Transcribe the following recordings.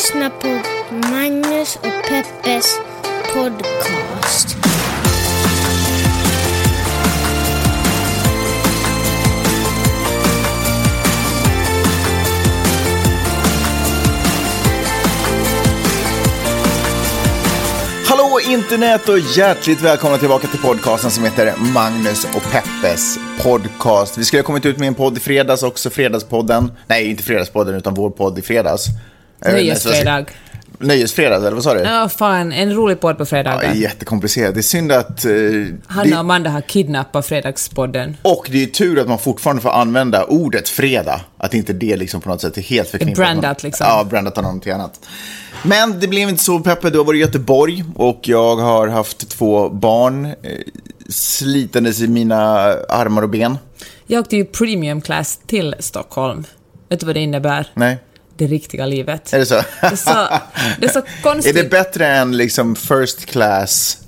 lyssnar på Magnus och Peppes podcast. Hallå internet och hjärtligt välkomna tillbaka till podcasten som heter Magnus och Peppes podcast. Vi skulle ha kommit ut med en podd i fredags också, Fredagspodden. Nej, inte Fredagspodden utan vår podd i fredags. Nöjesfredag. Nöjesfredag, eller vad sa du? Ja, fan, en rolig podd på fredagar. Ja, jättekomplicerat. Det är synd att... eh, Hanna och Amanda har kidnappat Fredagspodden. och det är tur att man fortfarande får använda ordet fredag. Att inte det liksom på något sätt är helt förknippat. Brandat, liksom. Ja, brandat av någonting annat. Men det blev inte så, Peppe. Du har varit i Göteborg och jag har haft två barn eh, slitandes i mina armar och ben. Jag åkte ju premium class till Stockholm. Vet du vad det innebär? Nej, Det riktiga livet. är det så? Det är så, det är så är konstigt. det bättre än liksom first class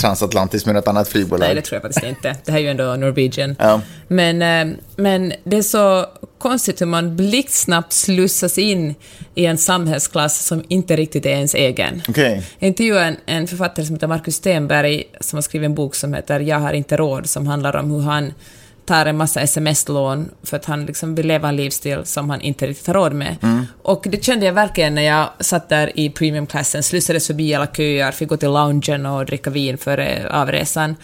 transatlantiskt med något annat flygbolag? Nej, det tror jag faktiskt inte. Det här är ju ändå Norwegian. Ja. Men, eh, men det är så konstigt hur man blixtsnabbt slussas in i en samhällsklass som inte riktigt är ens egen. Okej. Jag intervjuade en, en författare som heter Marcus Stenberg som har skrivit en bok som heter Jag har inte råd, som handlar om hur han tar en massa sms-lån för att han liksom vill leva en livsstil som han inte riktigt har råd med. Och det kände jag verkligen när jag satt där i premiumklassen, slussades förbi alla köer, fick gå till loungen och dricka vin före avresan.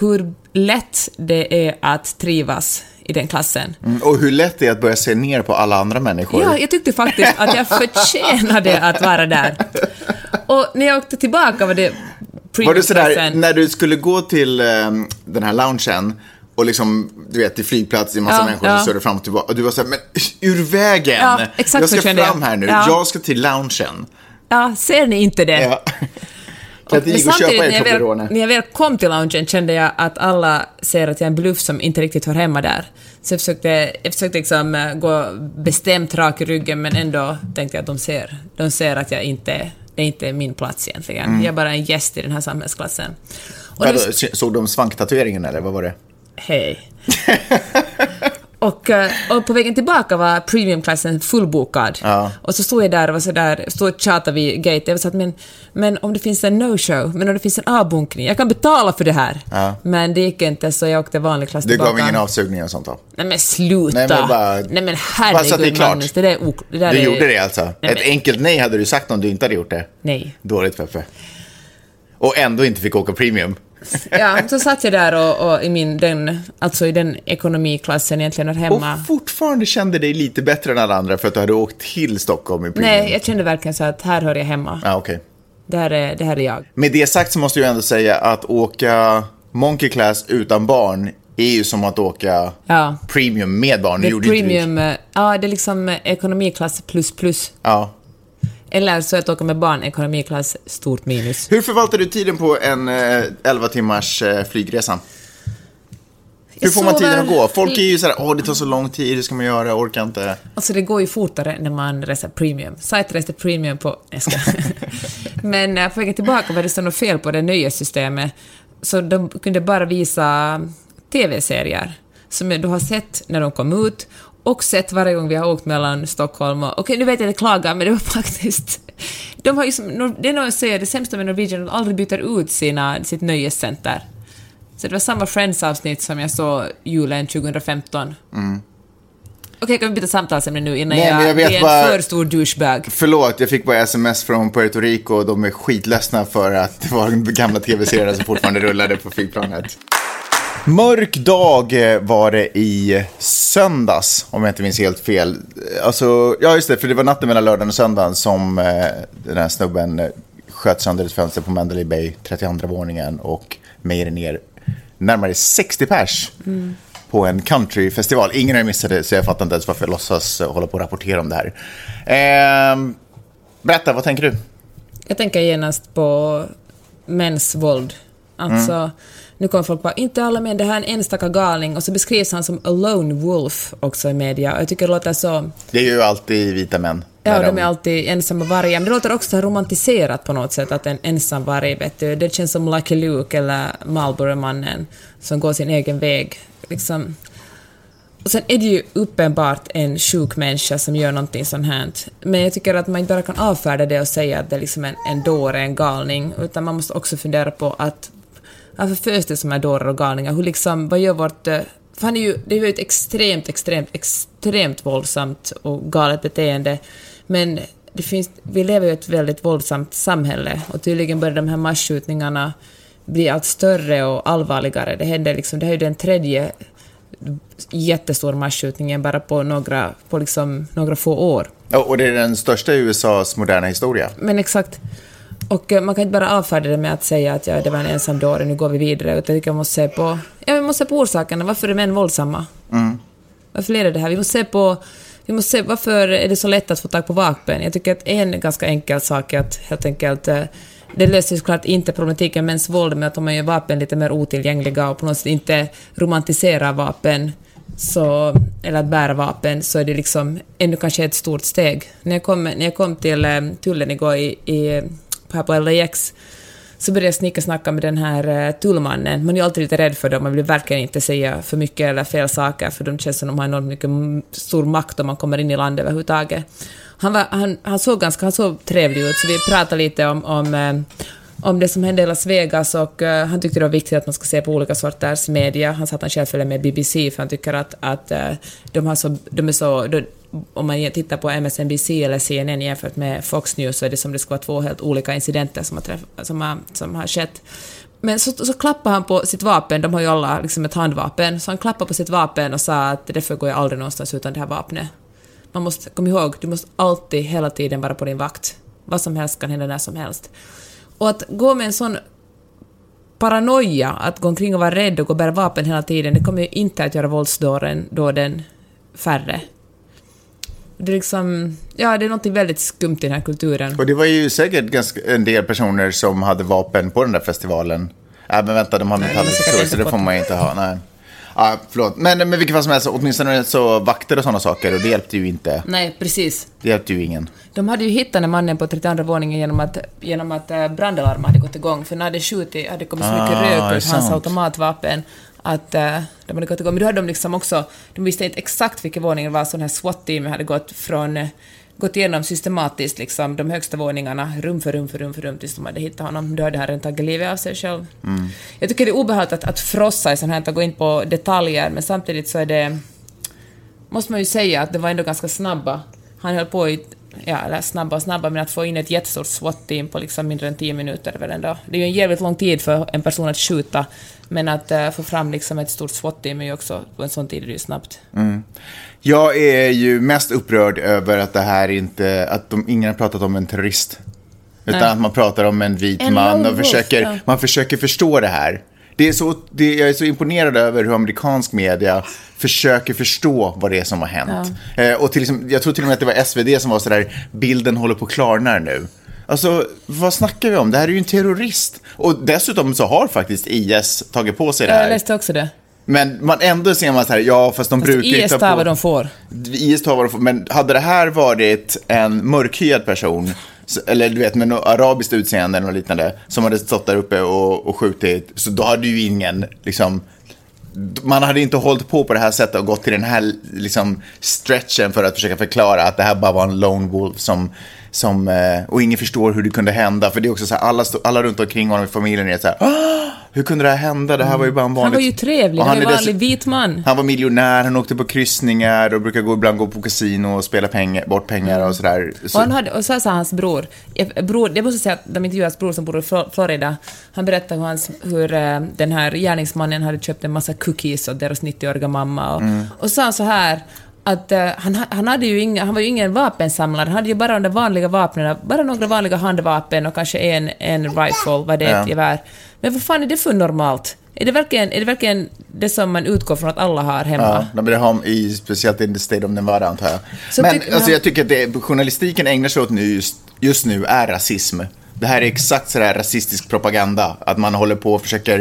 Hur lätt det är att trivas i den klassen. Mm, Och hur lätt det är att börja se ner på alla andra människor. Ja, jag tyckte faktiskt att jag förtjänade att vara där. Och när jag åkte tillbaka var det Var du sådär, när du skulle gå till ehm, den här loungen och liksom, du vet, till flygplats, det är massa Ja, människor ja. som står där fram och tillbaka. Och du var såhär, men ur vägen! Ja, exakt jag så ska fram jag. här nu, Ja. jag ska till loungen. Ja, ser ni inte det? Ja. Kan inte och köpa er när jag, väl, när jag väl kom till loungen kände jag att alla ser att jag är en bluff som inte riktigt hör hemma där. Så jag försökte, jag försökte liksom eh, gå bestämt rak i ryggen, men ändå tänkte jag att de ser, de ser att jag inte, det är inte min plats egentligen. Mm. Jag är bara en gäst i den här samhällsklassen. Och Vadå, se- Såg de svanktatueringen eller vad var det? Hej. och, eh, och på vägen tillbaka var premiumklassen fullbokad. Ja. Och så stod jag där och var så där, stod och tjatade vid gate. Jag var så att, men, men om det finns en no-show, men om det finns en avbunkning, jag kan betala för det här. Ja. Men det gick inte, så jag åkte vanlig klass Det tillbaka. gav ingen avsugning och sånt då? Nej men sluta! Nej, men bara- Nej men att det är herregud klart. Magnus, det där är ok- det där Du är, gjorde det alltså? Nej, Ett men- enkelt nej hade du sagt om du inte hade gjort det? Nej. Dåligt Peppe. Och ändå inte fick åka premium. Ja, så satt jag där och, och i min, den, alltså i den ekonomiklassen egentligen här hemma. Och fortfarande kände dig lite bättre än alla andra för att du hade åkt till Stockholm i premium. Nej, jag kände verkligen så att här hör jag hemma. Ja, okej. Det, här är, det här är jag. Med det sagt så måste jag ändå säga att åka Monkey Class utan barn är ju som att åka Ja. premium med barn. Det gjorde inte vi. premium, eh, ja det är liksom ekonomiklass plus plus. Ja. Eller så att åka med barn, ekonomiklass stort minus. Hur förvaltar du tiden på en eh, 11 timmars eh, flygresa? Hur får man tiden att gå? Folk är ju såhär, åh det tar så lång tid, hur ska man göra, jag orkar inte. Alltså det går ju fortare när man reser premium. Sajt reste premium på... Jag ska. Men eh, på vägen tillbaka var det så något fel på det nöjessystemet. Så de kunde bara visa TV-serier som du har sett när de kom ut och sett varje gång vi har åkt mellan Stockholm och... Okej, nu vet jag att jag klagar, men det var faktiskt... De har ju som, det är nog att säga, det sämsta med Norwegian, de aldrig byter ut sina, sitt nöjescenter. Så det var samma Friends-avsnitt som jag såg julen 2015. Okej, kan vi byta samtalsämne nu innan Nej, jag, jag vet blir en bara- för stor douchebag? Förlåt, jag fick bara sms från Puerto Rico och de är skitledsna för att det var gamla tv-serien som fortfarande rullade på flygplanet. Mörk dag eh, var det i söndags, om jag inte minns helt fel. Alltså, ja just det, för det var natten mellan lördagen och söndagen som eh, den här snubben eh, sköt sönder ett fönster på Mandalay Bay, 32 våningen och mejade ner närmare 60 pers på en countryfestival. Ingen har missat det, så jag fattar inte ens varför jag låtsas hålla på och rapportera om det här. Eh, berätta, vad tänker du? Jag tänker genast på mäns våld. Alltså, Mm. nu kommer folk bara “inte alla män, det här är en enstaka galning” och så beskrivs han som a lone wolf också i media. Och jag tycker det låter så... Det är ju alltid vita män. Ja, de är alltid ensamma vargar. Men det låter också romantiserat på något sätt, att en ensam varg, vet du. Det känns som Lucky Luke eller Marlboro-mannen som går sin egen väg. Liksom. Och sen är det ju uppenbart en sjuk människa som gör någonting sånt här. Men jag tycker att man inte bara kan avfärda det och säga att det är liksom en, en dåre, en galning, utan man måste också fundera på att varför föds det som är dårar och galningar? Hur liksom, vad gör vårt... eh, För han är ju, det är ju ett extremt, extremt, extremt våldsamt och galet beteende, men det finns, vi lever ju i ett väldigt våldsamt samhälle och tydligen börjar de här massskjutningarna bli allt större och allvarligare. Det händer liksom, det här är ju den tredje jättestor masskjutningen bara på några, på liksom några få år. Och det är den största i USAs moderna historia. Men exakt. Och eh, man kan inte bara avfärda det med att säga att ja, det var en ensam dåre, nu går vi vidare, utan vi måste se på, ja, vi måste se på orsakerna. Varför är män våldsamma? Varför leder det här? Vi måste se på vi måste se, varför är det så lätt att få tag på vapen? Jag tycker att en ganska enkel sak är att helt enkelt eh, det löser såklart inte problematiken med mäns våld med att om man gör vapen lite mer otillgängliga och på något sätt inte romantiserar vapen så, eller att bära vapen, så är det liksom ännu kanske ett stort steg. När jag kom, när jag kom till eh, tullen igår i, i, här på LAX så började jag snicka snacka med den här eh, tullmannen. Man är ju alltid lite rädd för dem, man vill verkligen inte säga för mycket eller fel saker, för de känns som de har enormt mycket stor makt om man kommer in i landet överhuvudtaget. Han, var, han, han såg ganska han såg trevlig ut, så vi pratade lite om, om eh, om det som hände i Las Vegas och uh, han tyckte det var viktigt att man ska se på olika sorters media. Han sa att han själv följer med BBC för han tycker att, att uh, de, har så, de är så... De, om man tittar på MSNBC eller CNN jämfört med Fox News så är det som det skulle vara två helt olika incidenter som har, träff, som har, som har skett. Men så, så klappade han på sitt vapen, de har ju alla liksom ett handvapen, så han klappade på sitt vapen och sa att därför går jag aldrig någonstans utan det här vapnet. Man måste, kom ihåg, du måste alltid, hela tiden vara på din vakt. Vad som helst kan hända när som helst. Och att gå med en sån paranoia, att gå omkring och vara rädd och gå och bära vapen hela tiden, det kommer ju inte att göra våldsdåden då den färre. Det är liksom, ja, det är något väldigt skumt i den här kulturen. Och det var ju säkert ganska, en del personer som hade vapen på den där festivalen. Ja, men vänta, de har metalldetektorer så det får man ju inte ha. Nej. Ja, förlåt. Men, men vilket fall som helst, åtminstone så vakter och sådana saker och det hjälpte ju inte. Nej, precis. Det hjälpte ju ingen. De hade ju hittat den här mannen på 32 våningen genom att, genom att eh, brandalarm hade gått igång, för när det skjutit hade kommit så mycket Ah, rök det ut hans automatvapen att eh, de hade gått igång. Men då hade de liksom också, de visste inte exakt vilken våning det var, så den här SWAT-teamet hade gått från gått igenom systematiskt liksom, de högsta våningarna, rum för rum för rum för rum, tills de hade hittat honom. Då hade han redan tagit livet av sig själv. Jag tycker det är obehagligt att, att frossa i sånt här, att gå in på detaljer, men samtidigt så är det måste man ju säga att det var ändå ganska snabba. Han höll på i, ja, eller snabba och snabba, men att få in ett jättestort SWAT-team på liksom mindre än 10 minuter är väl ändå... Det är ju en jävligt lång tid för en person att skjuta, men att uh, få fram liksom ett stort SWAT-team är ju också, på en sån tid är det ju snabbt. Jag är ju mest upprörd över att det här inte, att de, ingen har pratat om en terrorist. Utan Nej. att man pratar om en vit En man och försöker, ja. man försöker förstå det här. Det är så, det, jag är så imponerad över hur amerikansk media försöker förstå vad det är som har hänt. Eh, och till, jag tror till och med att det var SvD som var sådär, bilden håller på att klarna nu. Alltså, vad snackar vi om? Det här är ju en terrorist. Och dessutom så har faktiskt IS tagit på sig det Jag här. läste också det. Men man ändå ser man så här, ja fast de brukar ju IS ta tar vad de får. IS tar vad de får, men hade det här varit en mörkhyad person, eller du vet med något arabiskt utseende eller liknande, som hade stått där uppe och, och skjutit, så då hade ju ingen, liksom, man hade inte hållit på på det här sättet och gått till den här liksom, stretchen för att försöka förklara att det här bara var en lone wolf som, som eh, och ingen förstår hur det kunde hända. För det är också så här, alla, alla runt omkring honom i familjen är så här, "Ah, hur kunde det här hända? Det här var ju bara en vanlig... Han var ju trevlig, han var är vanlig vit man. han var miljonär, han åkte på kryssningar och brukar gå, ibland gå på kasino och spela pengar, bort pengar och sådär. Så, Och, han hade, och så här sa hans bror, bror, jag måste säga att de intervjuade hans bror som bor i Flo- Florida, han berättade hur, hans, hur eh, den här gärningsmannen hade köpt en massa cookies åt deras 90-åriga mamma och, Mm. och sa så här att eh, han, ha- han, hade ju inga, han var ju ingen vapensamlare, han hade ju bara de där vanliga vapnen, bara några vanliga handvapen och kanske en, en rifle, vad det är, Ja. ett gevär. Men vad fan är det för normalt? Är det, verkligen, är det verkligen det som man utgår från att alla har hemma? Ja, de vill ha i, speciellt i the state of Nevada antar jag. Så Men tyck- alltså, ja. jag tycker att det, journalistiken ägnar sig åt nu just, just nu är rasism. Det här är exakt sådär rasistisk propaganda. Att man håller på och försöker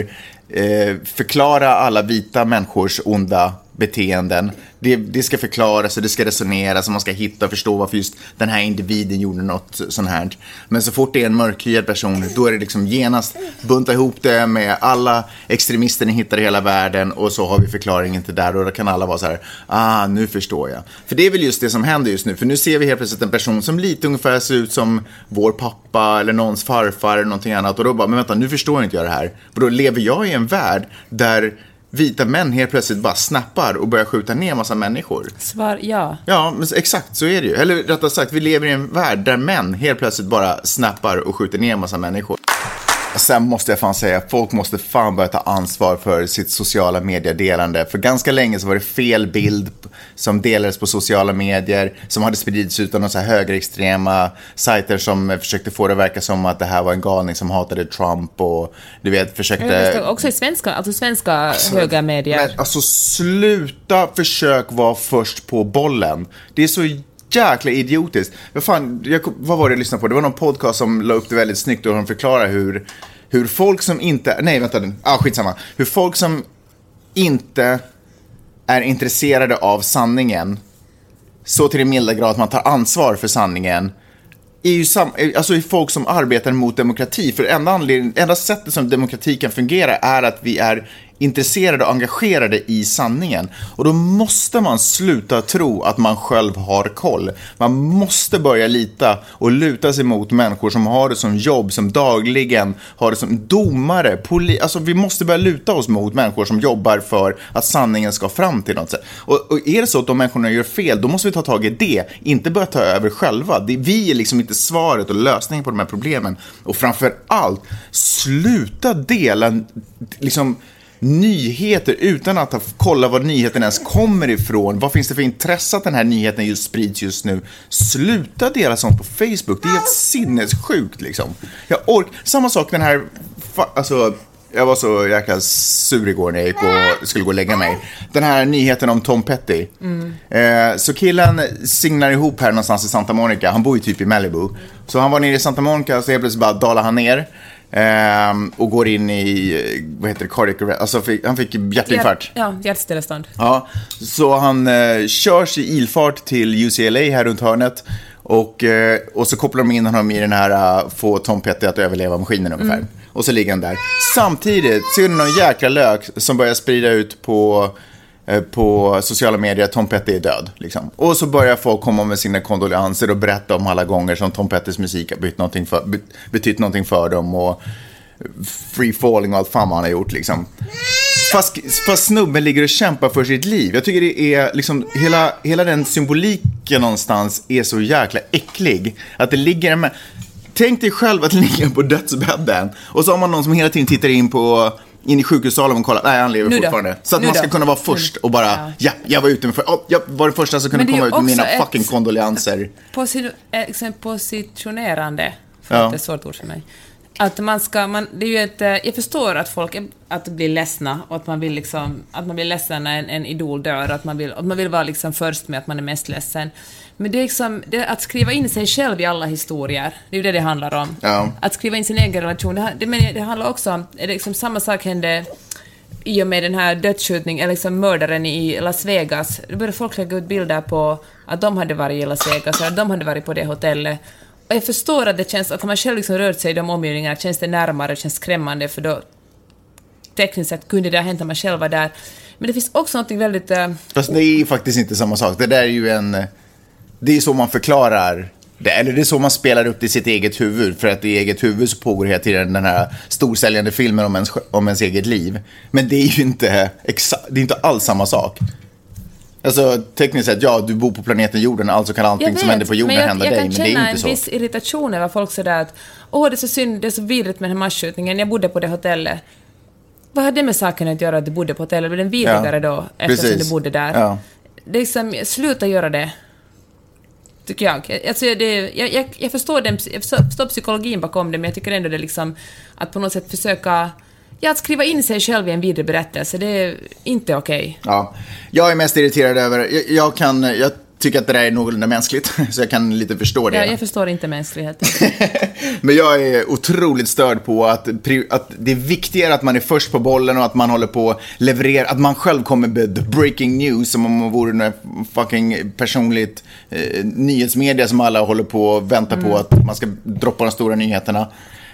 eh, förklara alla vita människors onda beteenden. Det, det ska förklaras och det ska resoneras och man ska hitta och förstå varför just den här individen gjorde något sånt här. Men så fort det är en mörkhyad person, då är det liksom genast bunta ihop det med alla extremister ni hittar i hela världen och så har vi förklaringen till där och då kan alla vara så här, ah, nu förstår jag. För det är väl just det som händer just nu, för nu ser vi helt plötsligt en person som lite ungefär ser ut som vår pappa eller någons farfar eller någonting annat och då bara, men vänta, nu förstår inte jag det här. Och då lever jag i en värld där vita män helt plötsligt bara snappar och börjar skjuta ner massa människor. Svar ja. Ja, men exakt så är det ju. Eller rättare sagt, vi lever i en värld där män helt plötsligt bara snappar och skjuter ner massa människor. Sen måste jag fan säga, folk måste fan börja ta ansvar för sitt sociala mediedelande. För ganska länge så var det fel bild som delades på sociala medier, som hade spridits ut av några högerextrema sajter som försökte få det att verka som att det här var en galning som hatade Trump och du vet, försökte... Också i svenska, alltså svenska alltså, höga medier. Men alltså sluta försök vara först på bollen. Det är så jäkla idiotiskt. Vad, fan, jag, vad var det jag lyssnade på? Det var någon podcast som la upp det väldigt snyggt och de förklarar hur, hur folk som inte, nej vänta, ah, skitsamma. Hur folk som inte är intresserade av sanningen så till den milda grad att man tar ansvar för sanningen är ju sam, alltså är folk som arbetar mot demokrati. För enda, anledning, enda sättet som demokrati kan fungera är att vi är intresserade och engagerade i sanningen. Och då måste man sluta tro att man själv har koll. Man måste börja lita och luta sig mot människor som har det som jobb, som dagligen har det som domare, poli alltså vi måste börja luta oss mot människor som jobbar för att sanningen ska fram till något sätt. Och, och är det så att de människorna gör fel, då måste vi ta tag i det, inte börja ta över själva. Det, vi är liksom inte svaret och lösningen på de här problemen. Och framför allt, sluta dela liksom nyheter utan att kolla var nyheten ens kommer ifrån. Vad finns det för intresse att den här nyheten just sprids just nu? Sluta dela sånt på Facebook. Det är helt sinnessjukt liksom. Jag ork Samma sak den här, alltså jag var så jäkla sur igår när jag gick och skulle gå och lägga mig. Den här nyheten om Tom Petty. Mm. Eh, så killen singlar ihop här någonstans i Santa Monica. Han bor ju typ i Malibu. Så han var nere i Santa Monica så helt plötsligt bara dalade han ner. Um, och går in i, vad heter det, cardiac arrest. Alltså fick, han fick hjärtinfarkt. Ja, hjärtstillestånd. Ja, så han uh, körs i ilfart till UCLA här runt hörnet. Och, uh, och så kopplar de in honom i den här uh, få Tom Petty att överleva maskinen ungefär. Mm. Och så ligger han där. Samtidigt ser du någon jäkla lök som börjar sprida ut på Eh, Eh, på sociala medier att Tom Petty är död. Liksom. Och så börjar folk komma med sina kondolenser och berätta om alla gånger som Tom Pettys musik har betytt någonting för, betytt någonting för dem. Och free falling och allt fan vad han har gjort. Liksom. Fast, fast snubben ligger och kämpar för sitt liv. Jag tycker det är liksom, hela, hela den symboliken någonstans är så jäkla äcklig. Att det ligger en... Tänk dig själv att ligga på dödsbädden och så har man någon som hela tiden tittar in på in i sjukhussalen och kolla, nej han lever nu fortfarande. Då. Så att nu man ska då. kunna vara först och bara, ja, ja jag var ute med, för, oh, jag var den första som kunde komma ut med mina fucking kondolenser. Eh, positionerande, för ja. det är ett svårt ord för mig. Att man ska, man, det är ju ett, eh, jag förstår att folk att blir ledsna och att man vill liksom, att man blir ledsen när en, en idol dör, att man vill, att man vill vara liksom först med att man är mest ledsen. Men det är liksom, det, att skriva in sig själv i alla historier, det är ju det det handlar om. Ja. Att skriva in sin egen relation, det, det, men det handlar också om, det liksom samma sak hände i och med den här dödsskjutningen, eller liksom mördaren i Las Vegas. Då började folk lägga ut bilder på att de hade varit i Las Vegas, eller att de hade varit på det hotellet. Och jag förstår att det känns, att man själv liksom rört sig i de omgivningarna känns det närmare, känns skrämmande, för då tekniskt sett kunde det ha hänt om man själv var där. Men det finns också något väldigt... Uh... Fast det är faktiskt inte samma sak. Det där är ju en det är så man förklarar det, eller det är så man spelar upp det i sitt eget huvud. För att i eget huvud så pågår hela tiden den här storsäljande filmen om ens, om ens eget liv. Men det är ju inte, det är inte alls samma sak. Alltså tekniskt sett, ja, du bor på planeten jorden, alltså kan allting vet, som händer på jorden jag, hända jag dig. Men det är inte så. Jag kan känna en viss irritation över folk sådär att åh, det är så synd, det är så vidrigt med den här masskjutningen, jag bodde på det hotellet. Vad har det med saken att göra att du bodde på hotellet? Blev den vidrigare ja, då, eftersom precis. du bodde där? Ja. Det är liksom, sluta göra det tycker jag. Alltså det, jag, jag, jag, förstår den, jag förstår psykologin bakom det, men jag tycker ändå det är liksom att på något sätt försöka Ja, att skriva in sig själv i en vidare berättelse, det är inte okej. Okay. Ja, jag är mest irriterad över, jag, jag, kan, jag tycker att det där är någorlunda mänskligt, så jag kan lite förstå det. Ja, jag förstår inte mänskligheten. Men jag är otroligt störd på att, att det är viktigare att man är först på bollen och att man håller på att leverera, att man själv kommer med the breaking news som om man vore något fucking personligt eh, nyhetsmedia som alla håller på och väntar mm. på att man ska droppa de stora nyheterna.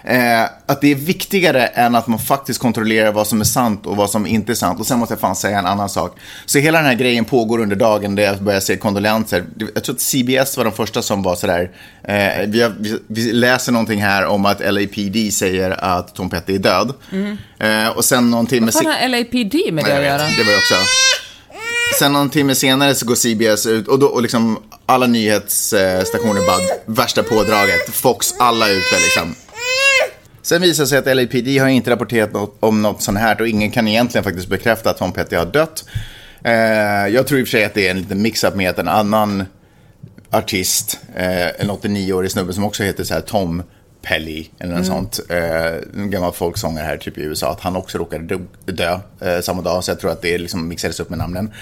Eh, att det är viktigare än att man faktiskt kontrollerar vad som är sant och vad som inte är sant. Och sen måste jag fan säga en annan sak. Så hela den här grejen pågår under dagen där jag börjar se kondolenser. Jag tror att CBS var de första som var sådär. Eh, vi, har, vi, vi, läser någonting här om att LAPD säger att Tom Petty är död. Mm. Eh, och sen någon timme... Vad fan har LAPD med det att göra? Det var jag också. Sen någon timme senare så går CBS ut och, då, och liksom alla nyhetsstationer bara värsta pådraget. Fox, alla ute liksom. Sen visar det sig att LAPD har inte rapporterat något, om något sånt här och ingen kan egentligen faktiskt bekräfta att Tom Petty har dött. Eh, jag tror i och för sig att det är en liten mix-up med att en annan artist, eh, en 89-årig snubbe som också heter så här Tom Pelly eller något mm. sånt, eh, en gammal folksångare här typ i USA, att han också råkade dö, dö eh, samma dag. Så jag tror att det liksom mixades upp med namnen.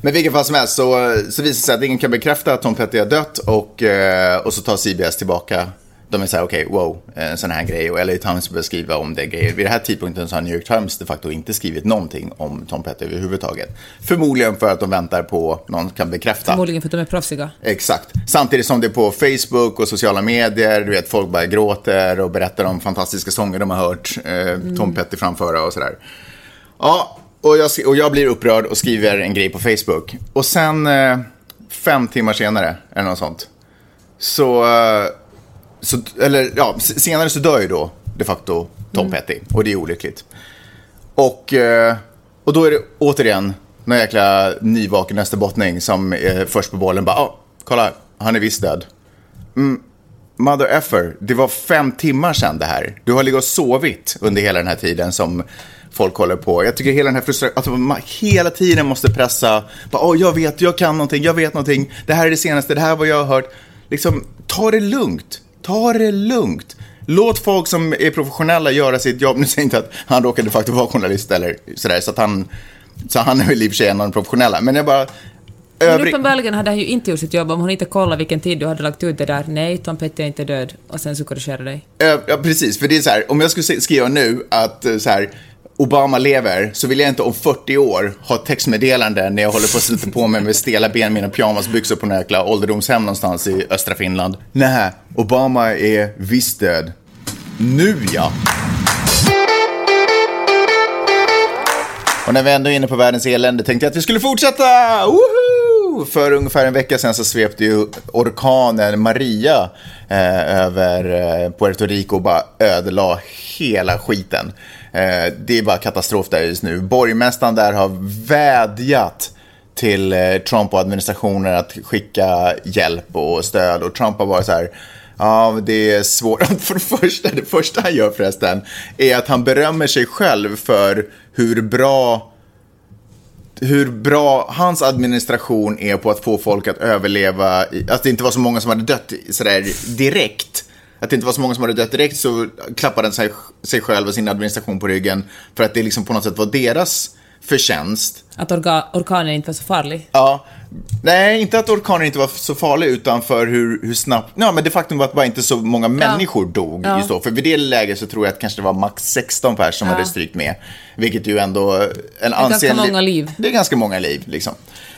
Men vilket fall som helst så, så visar det sig att ingen kan bekräfta att Tom Petty har dött och, eh, och så tar CBS tillbaka de är så här, okej, okay, wow, en sån här grej. Och LA Times börjar skriva om det grejer. Vid den här tidpunkten så har New York Times de facto inte skrivit någonting om Tom Petty överhuvudtaget. Förmodligen för att de väntar på någon kan bekräfta. Förmodligen för att de är proffsiga. Exakt. Samtidigt som det är på Facebook och sociala medier, du vet, folk bara gråter och berättar om fantastiska sånger de har hört eh, mm. Tom Petty framföra och sådär. Ja, och jag, och jag blir upprörd och skriver en grej på Facebook. Och sen, eh, fem timmar senare, eller något sånt, så eh, så, eller ja, senare så dör ju då de facto Tom mm. Petty och det är olyckligt. Och, eh, och då är det återigen någon jäkla nyvaken österbottning som är först på bollen bara, oh, kolla, han är visst död. Mm, mother effer, det var fem timmar sedan det här. Du har legat och sovit under hela den här tiden som folk håller på. Jag tycker hela den här frustrationen, att man hela tiden måste pressa, bara, oh, jag vet, jag kan någonting, jag vet någonting, det här är det senaste, det här är vad jag har hört. Liksom, ta det lugnt ta det lugnt. Låt folk som är professionella göra sitt jobb. Nu säger jag inte att han råkade faktiskt vara journalist eller sådär, så att han, så han är väl i och för sig en av de professionella. Men jag bara, men uppenbarligen hade han ju inte gjort sitt jobb om hon inte kollade vilken tid du hade lagt ut det där. Nej, Tom Petty är inte död. Och sen så korrigera dig. Ja, precis. För det är så här, om jag skulle skriva nu att eh, så här, Obama lever så vill jag inte om 40 år ha textmeddelanden när jag håller på att sätta på mig med stela ben, mina pyjamasbyxor på några jäkla ålderdomshem någonstans i östra Finland. Nej, Obama är visst död. Nu ja! Och när vi ändå är inne på världens elände tänkte jag att vi skulle fortsätta! Woho! För ungefär en vecka sedan så svepte ju orkanen Maria eh, över eh, Puerto Rico och bara ödelade hela skiten. Eh, det är bara katastrof där just nu. Borgmästaren där har vädjat till eh, Trump och administrationen att skicka hjälp och stöd och Trump har varit så här Ja, det är svårt. För det första, det första han gör förresten är att han berömmer sig själv för hur bra hur bra hans administration är på att få folk att överleva, att alltså det inte var så många som hade dött sådär direkt att det inte var så många som hade dött direkt så klappade han sig, sig själv och sin administration på ryggen för att det liksom på något sätt var deras förtjänst. Att orga, orkanen inte var så farlig? Ja. Nej, inte att orkanen inte var så farlig, utan för hur, hur snabbt... Ja, men det faktum var att bara inte så många människor ja. dog ja. just då. För vid det läget så tror jag att kanske det var max 16 personer som ja. hade strykt med. Vilket ju ändå... En det är ganska många liv. Det är ganska många liv, liksom.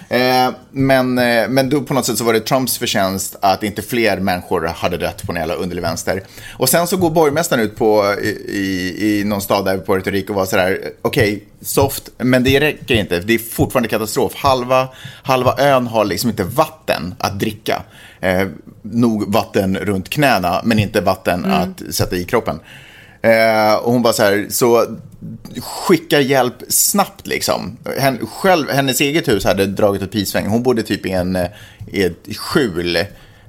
Eh, men, eh, men då på något sätt så var det Trumps förtjänst att inte fler människor hade dött på en jävla underlig vänster. Och sen så går borgmästaren ut på, i, i, i någon stad där i Puerto Rico och var sådär, okej, okay, soft, men det räcker inte. Det är fortfarande katastrof. Halva, halva ön har liksom inte vatten att dricka. Eh, nog vatten runt knäna, men inte vatten mm. att sätta i kroppen. Eh, och hon var så här, så skickar hjälp snabbt liksom. Hen, själv, hennes eget hus hade dragit åt pisväng. Hon bodde typ i, en, i ett skjul.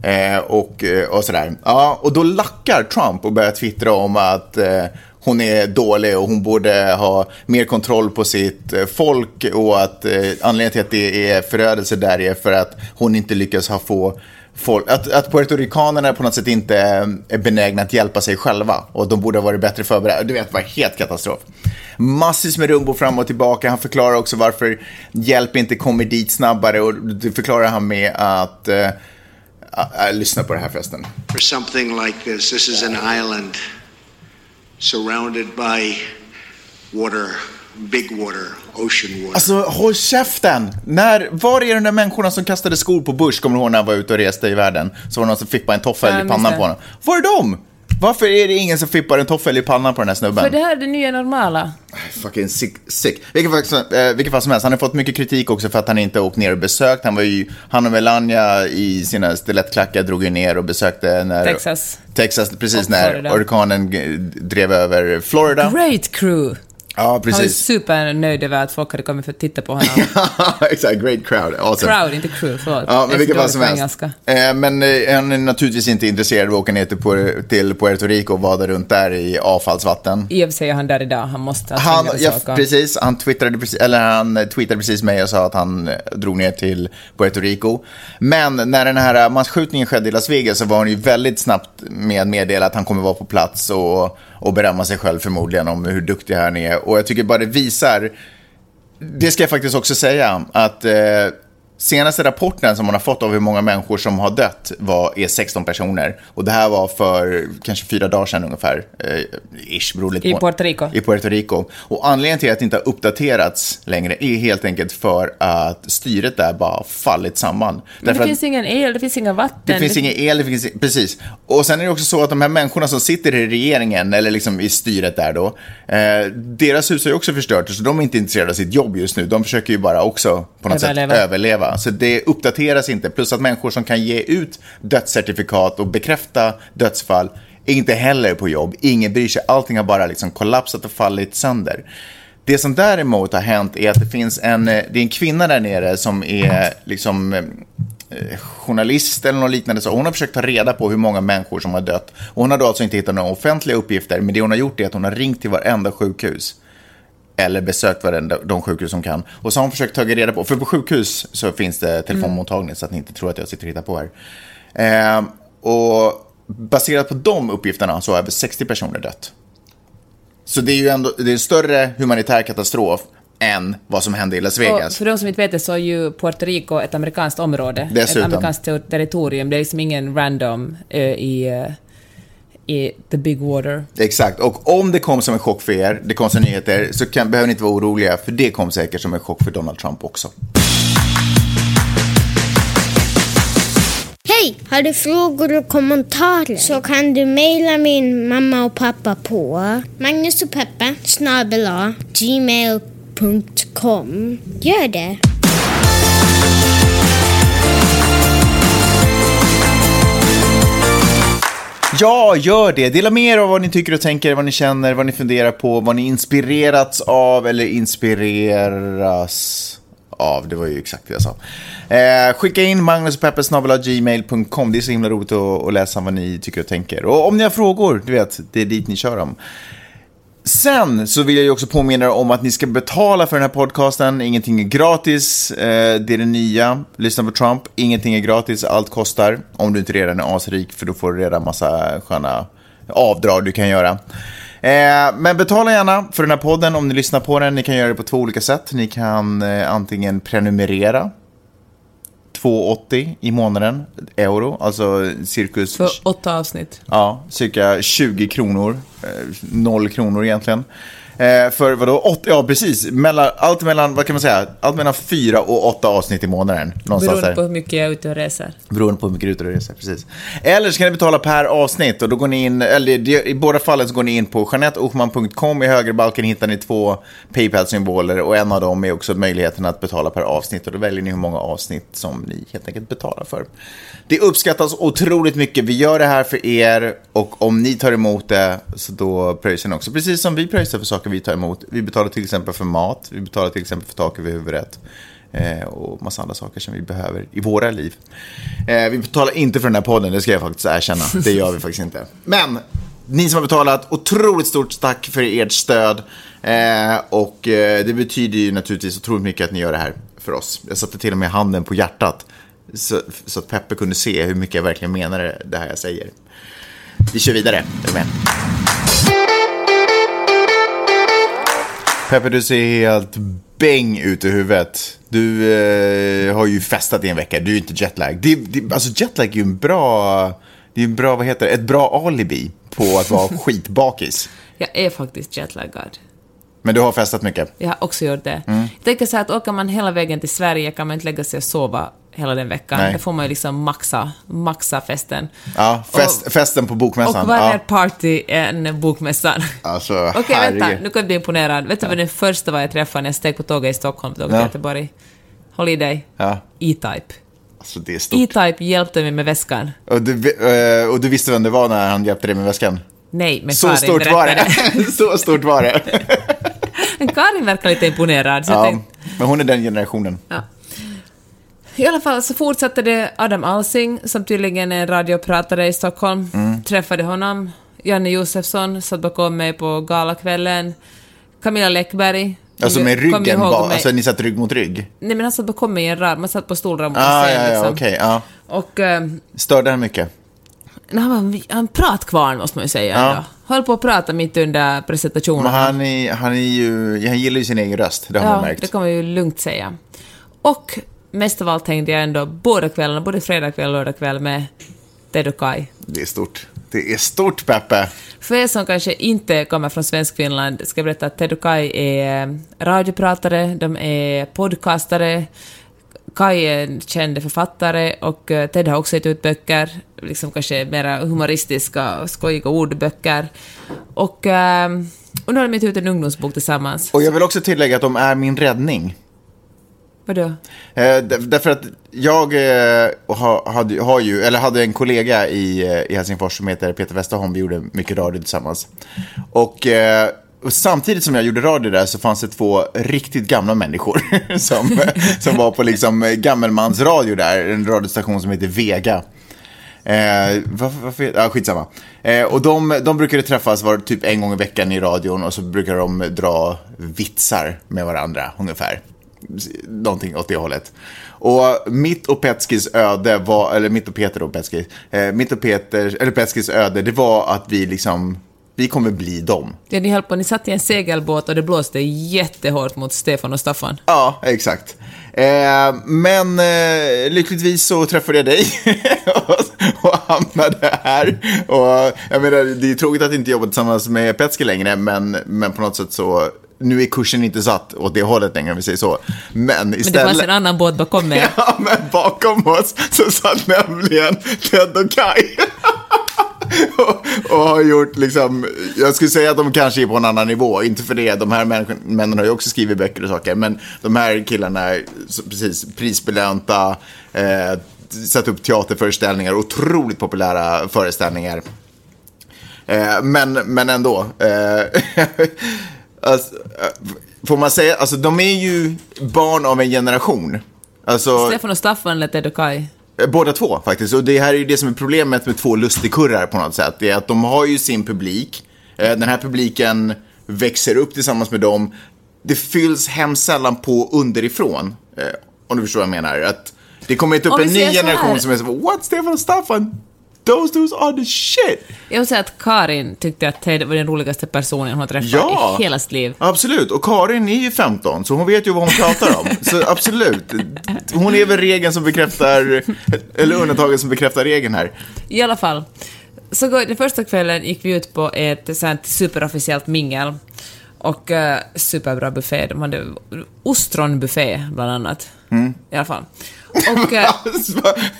Eh, och, eh, och sådär. Ja, och då lackar Trump och börjar twittra om att eh, hon är dålig och hon borde ha mer kontroll på sitt eh, folk och att eh, anledningen till att det är förödelse där är för att hon inte lyckas ha få folk, att, att puertoricanerna på något sätt inte är benägna att hjälpa sig själva och de borde ha varit bättre förberedda. Du vet, det var helt katastrof. Massvis med rumbo fram och tillbaka. Han förklarar också varför hjälp inte kommer dit snabbare och det förklarar han med att uh, uh, lyssna på det här förresten. For something like this, this is an island surrounded by water, big water, water. Alltså, håll käften! När, var är de där människorna som kastade skor på Bush? Kommer du ihåg när han var ute och reste i världen? Så var det någon som fippade en toffel Ja, i pannan på honom. Var är de? Varför är det ingen som fippar en toffel i pannan på den här snubben? För det här är det nya normala. Fucking sick. sick. Vilket, fall som- eh, vilket fall som helst, han har fått mycket kritik också för att han inte åkt ner och besökt. Han var ju, han och Melania i sina stilettklackar drog ju ner och besökte när... Texas. Texas, precis Och när orkanen drev över Florida. Great crew! Ja, Han var precis. supernöjd över att folk hade kommit för att titta på honom. Exakt, great crowd. Awesome. Crowd, inte crew, förlåt. Ja, men vilket fall som helst. Eh, men eh, han är naturligtvis inte intresserad av att åka ner till, till Puerto Rico och vada runt där i avfallsvatten. I och för sig är han där idag, han måste ha Han, ja, precis, han, twittrade precis, eller han tweetade precis mig och sa att han eh, drog ner till Puerto Rico. Men när den här massskjutningen skedde i Las Vegas så var han ju väldigt snabbt med att meddela att han kommer vara på plats och, och berömma sig själv förmodligen om hur duktig han är. Och jag tycker bara det visar, det ska jag faktiskt också säga, att eh, senaste rapporten som man har fått av hur många människor som har dött var, är 16 personer. Och det här var för kanske fyra dagar sedan ungefär. Eh, ish, I. Puerto Rico. I Puerto Rico. Och anledningen till att det inte har uppdaterats längre är helt enkelt för att styret där bara har fallit samman. Men Därför det att- finns ingen el, det finns inga vatten. det finns ingen el, det finns, precis. Och sen är det också så att de här människorna som sitter i regeringen, eller liksom i styret där då, eh, deras hus ju också förstörts, så de är inte intresserade av sitt jobb just nu. De försöker ju bara också på något Överleva. sätt överleva. Så det uppdateras inte. Plus att människor som kan ge ut dödscertifikat och bekräfta dödsfall är inte heller på jobb. Ingen bryr sig. Allting har bara liksom kollapsat och fallit sönder. Det som däremot har hänt är att det finns en, eh, det är en kvinna där nere som är liksom eh, journalist eller något liknande. Så hon har försökt ta reda på hur många människor som har dött. Och hon har då alltså inte hittat några offentliga uppgifter, men det hon har gjort är att hon har ringt till varenda sjukhus. Eller besökt varenda, de sjukhus som kan. Och så har hon försökt ta reda på, för på sjukhus så finns det telefonmottagning så att ni inte tror att jag sitter och hittar på här. Ehm, och baserat på de uppgifterna så har över 60 personer dött. Så det är ju ändå det är en större humanitär katastrof än vad som hände i Las Och Vegas. för de som inte vet det så är ju Puerto Rico ett amerikanskt område. Dessutom. Ett amerikanskt ter- territorium. Det är liksom ingen random ö i, eh, i the big water. Exakt, och om det kom som en chock för er, det kom som nyheter, så kan, behöver ni inte vara oroliga, för det kom säkert som en chock för Donald Trump också. Hej! Har du frågor och kommentarer så kan du mejla min mamma och pappa på Magnus och Peppe snabel-a gmail.com. Gör det! Ja, gör det. Dela med er av vad ni tycker och tänker, vad ni känner, vad ni funderar på, vad ni inspirerats av eller inspireras av. Det var ju exakt det jag sa. Eh, skicka in magnuspeppesnabelagmail.com. Det är så himla roligt att, att läsa vad ni tycker och tänker. Och om ni har frågor, du vet, det är dit ni kör dem. Sen så vill jag ju också påminna er om att ni ska betala för den här podcasten. Ingenting är gratis. Eh, det är det nya. Lyssna på Trump. Ingenting är gratis. Allt kostar. Om du inte redan är asrik, för då får du redan massa sköna avdrag du kan göra. Eh, men betala gärna för den här podden om ni lyssnar på den. Ni kan göra det på två olika sätt. Ni kan eh, antingen prenumerera 2,80 i månaden, euro, alltså cirkus För åtta avsnitt. Ja, cirka 20 kronor. Eh, noll kronor egentligen. Eh, för vadå? Åt, ja, precis. Mellan, allt mellan, vad kan man säga? Allt mellan fyra och åtta avsnitt i månaden. Någonstans Beroende på hur mycket jag är ute och reser. Beroende på hur mycket du är ute och reser, precis. Eller så kan ni betala per avsnitt och då går ni in, eller i båda fallen så går ni in på janetteochman.com. I högerbalken hittar ni två Paypal-symboler och en av dem är också möjligheten att betala per avsnitt och då väljer ni hur många avsnitt som ni helt enkelt betalar för. Det uppskattas otroligt mycket. Vi gör det här för er och om ni tar emot det så då pröjsar ni också. Precis som vi pröjsar för saker vi ta emot. Vi betalar till exempel för mat, vi betalar till exempel för tak över huvudet eh, och massa andra saker som vi behöver i våra liv. Eh, vi betalar inte för den här podden, det ska jag faktiskt erkänna. Det gör vi faktiskt inte. Men ni som har betalat, otroligt stort tack för ert stöd. Eh, och eh, det betyder ju naturligtvis otroligt mycket att ni gör det här för oss. Jag satte till och med handen på hjärtat så, så att Peppe kunde se hur mycket jag verkligen menar det här jag säger. Vi kör vidare. Är du med? Peppe, du ser helt bäng ut i huvudet. Du eh, har ju festat i en vecka, du är inte jetlag. Det, det, alltså jetlag är ju en bra, det är en bra, vad heter det, ett bra alibi på att vara skitbakis. Jag är faktiskt jetlaggad. Men du har festat mycket? Jag har också gjort det. Mm. Jag tänker så här att åker man hela vägen till Sverige kan man inte lägga sig och sova hela den veckan. Nej. Då får man ju liksom maxa, maxa festen. Ja, fest, festen på bokmässan. Och vad är ja. party än bokmässan? Alltså, Okej, vänta, herregud. nu kan jag bli imponerad. Vet du vad den första var jag träffade när jag steg på tåget i Stockholm åka Ja. till Göteborg? Håll i dig. Ja, E-Type. alltså det är stort. E-Type hjälpte mig med väskan. Och du, eh, och du visste vem det var när han hjälpte dig med väskan? Nej, men Så stort var det. Så stort var det. Karin verkar lite imponerad. Så Ja, tänkte, men hon är den generationen. ja. I alla fall så fortsatte det Adam Alsing, som tydligen är radiopratare i Stockholm. Mm. Träffade honom. Janne Josefsson satt bakom mig på galakvällen. Camilla Läckberg. Alltså med ryggen, ihåg ba, mig. alltså ni satt rygg mot rygg? Nej men han satt bakom mig i en rad, man satt på stolram mot Ah, scen ja, ja, liksom. okej. ja. Och eh, Störde han mycket? nej, han var en, pratkvarn måste man ju säga Ja. ändå. Höll på att prata mitt under presentationen. Men han, är, han, är ju, han gillar ju sin egen röst, det har man Ja, märkt. det kan man ju lugnt säga. Och mest av allt hängde jag ändå båda kvällarna, både fredag kväll och lördag kväll med Ted och Kai. Det är stort. Det är stort, Peppe. För er som kanske inte kommer från Svenskfinland ska jag berätta att Ted och Kai är eh, radiopratare, de är podcastare, Kai är en känd författare och eh, Ted har också gett ut böcker, liksom kanske mera humoristiska, skojiga ordböcker. Och, eh, och nu har de gett ut en ungdomsbok tillsammans. Och jag vill också tillägga att de är min räddning. Vadå? Eh, därför att jag eh, ha, hade, har ju, eller hade en kollega i, eh, i Helsingfors som heter Peter Westerholm. Vi gjorde mycket radio tillsammans. Och, eh, och samtidigt som jag gjorde radio där så fanns det två riktigt gamla människor som, som var på liksom gammelmansradio där. En radiostation som heter Vega. Eh, varför, varför, ja, skitsamma. Eh, och de, de brukade träffas var typ en gång i veckan i radion och så brukade de dra vitsar med varandra ungefär. Någonting åt det hållet. Och mitt och Petskis öde var, eller mitt och Peter och Petskis, eh, mitt och Peters, eller Petskis öde, det var att vi liksom, vi kommer bli dem. Ja, ni höll på, ni satt i en segelbåt och det blåste jättehårt mot Stefan och Staffan. Ja, exakt. Eh, men eh, lyckligtvis så träffade jag dig och, och hamnade här. Och jag menar, det är tråkigt att inte jobba tillsammans med Petski längre, men, men på något sätt så, nu är kursen inte satt åt det hållet längre om vi säger så. Men Men det istället... fanns en annan båt bakom mig. Ja, men bakom oss så satt nämligen Ted och Kai. och, och har gjort liksom, jag skulle säga att de kanske är på en annan nivå, inte för det, de här männen har ju också skrivit böcker och saker, men de här killarna är precis prisbelönta, eh, satt upp teaterföreställningar, otroligt populära föreställningar. Eh, men, men ändå. Eh, alltså, eh, får man säga, alltså de är ju barn av en generation. Alltså, Stefan och Staffan eller Ted och Kai. Eh, Båda två faktiskt. Och det här är ju det som är problemet med två lustigkurrar på något sätt. Det är att de har ju sin publik. Eh, Den här publiken växer upp tillsammans med dem. Det fylls hemskt sällan på underifrån. Om du förstår vad jag menar. Att det kommer inte upp en ny generation som är så What Stefan och Staffan? Those dudes are the shit! Jag vill säga att Karin tyckte att Ted var den roligaste personen hon har träffat Ja. i hela sitt liv. Absolut, och Karin är ju 15, så hon vet ju vad hon pratar om. Så absolut, hon är väl regeln som bekräftar, eller undantaget som bekräftar regeln här. I alla fall. Så den första kvällen gick vi ut på ett sånt superofficiellt mingel. Och uh, superbra buffé. De hade ostronbuffé, bland annat. Mm. I alla fall. Och... eh,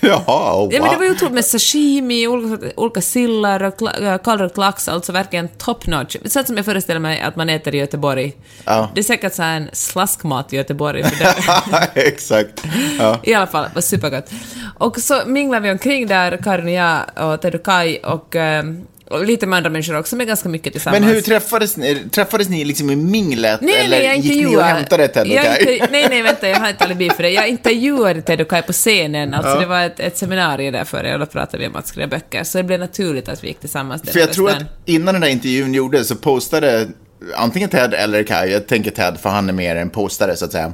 Jaha, wow. Ja, men det var ju otroligt med sashimi, olika, olika sillar och kla- äh, kallrökt lax, alltså verkligen top notch. Sånt som jag föreställer mig att man äter i Göteborg. Ja. Det är säkert så en slaskmat i Göteborg. Exakt. Ja. I alla fall, det var supergott. Och så minglade vi omkring där, Karin och jag och och Kai, och, eh, och lite med andra människor också, men ganska mycket tillsammans. Men hur träffades ni? Träffades ni liksom i minglet? Nej, eller nej, jag gick ni och hämtade Ted och inte, Nej, nej, vänta, jag har inte alibi för det. Jag intervjuade Ted och Kai på scenen, alltså det var ett, ett seminarium där för och då pratade vi om att skriva böcker, så det blev naturligt att vi gick tillsammans För jag tror att innan den där intervjun gjordes så postade antingen Ted eller Kai, jag tänker Ted för han är mer en postare så att säga.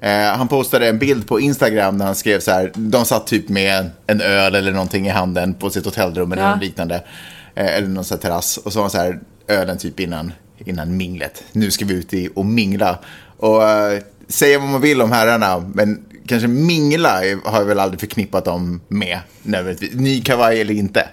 Eh, han postade en bild på Instagram där han skrev så här, de satt typ med en öl eller någonting i handen på sitt hotellrum eller Ja. något liknande. Eh, eller någon sån här terrass. Och så var så här, ölen typ innan, innan minglet. Nu ska vi ut i och mingla. Och eh, säga vad man vill om herrarna, men kanske mingla har jag väl aldrig förknippat dem med. nödvändigtvis. Ny kavaj eller inte.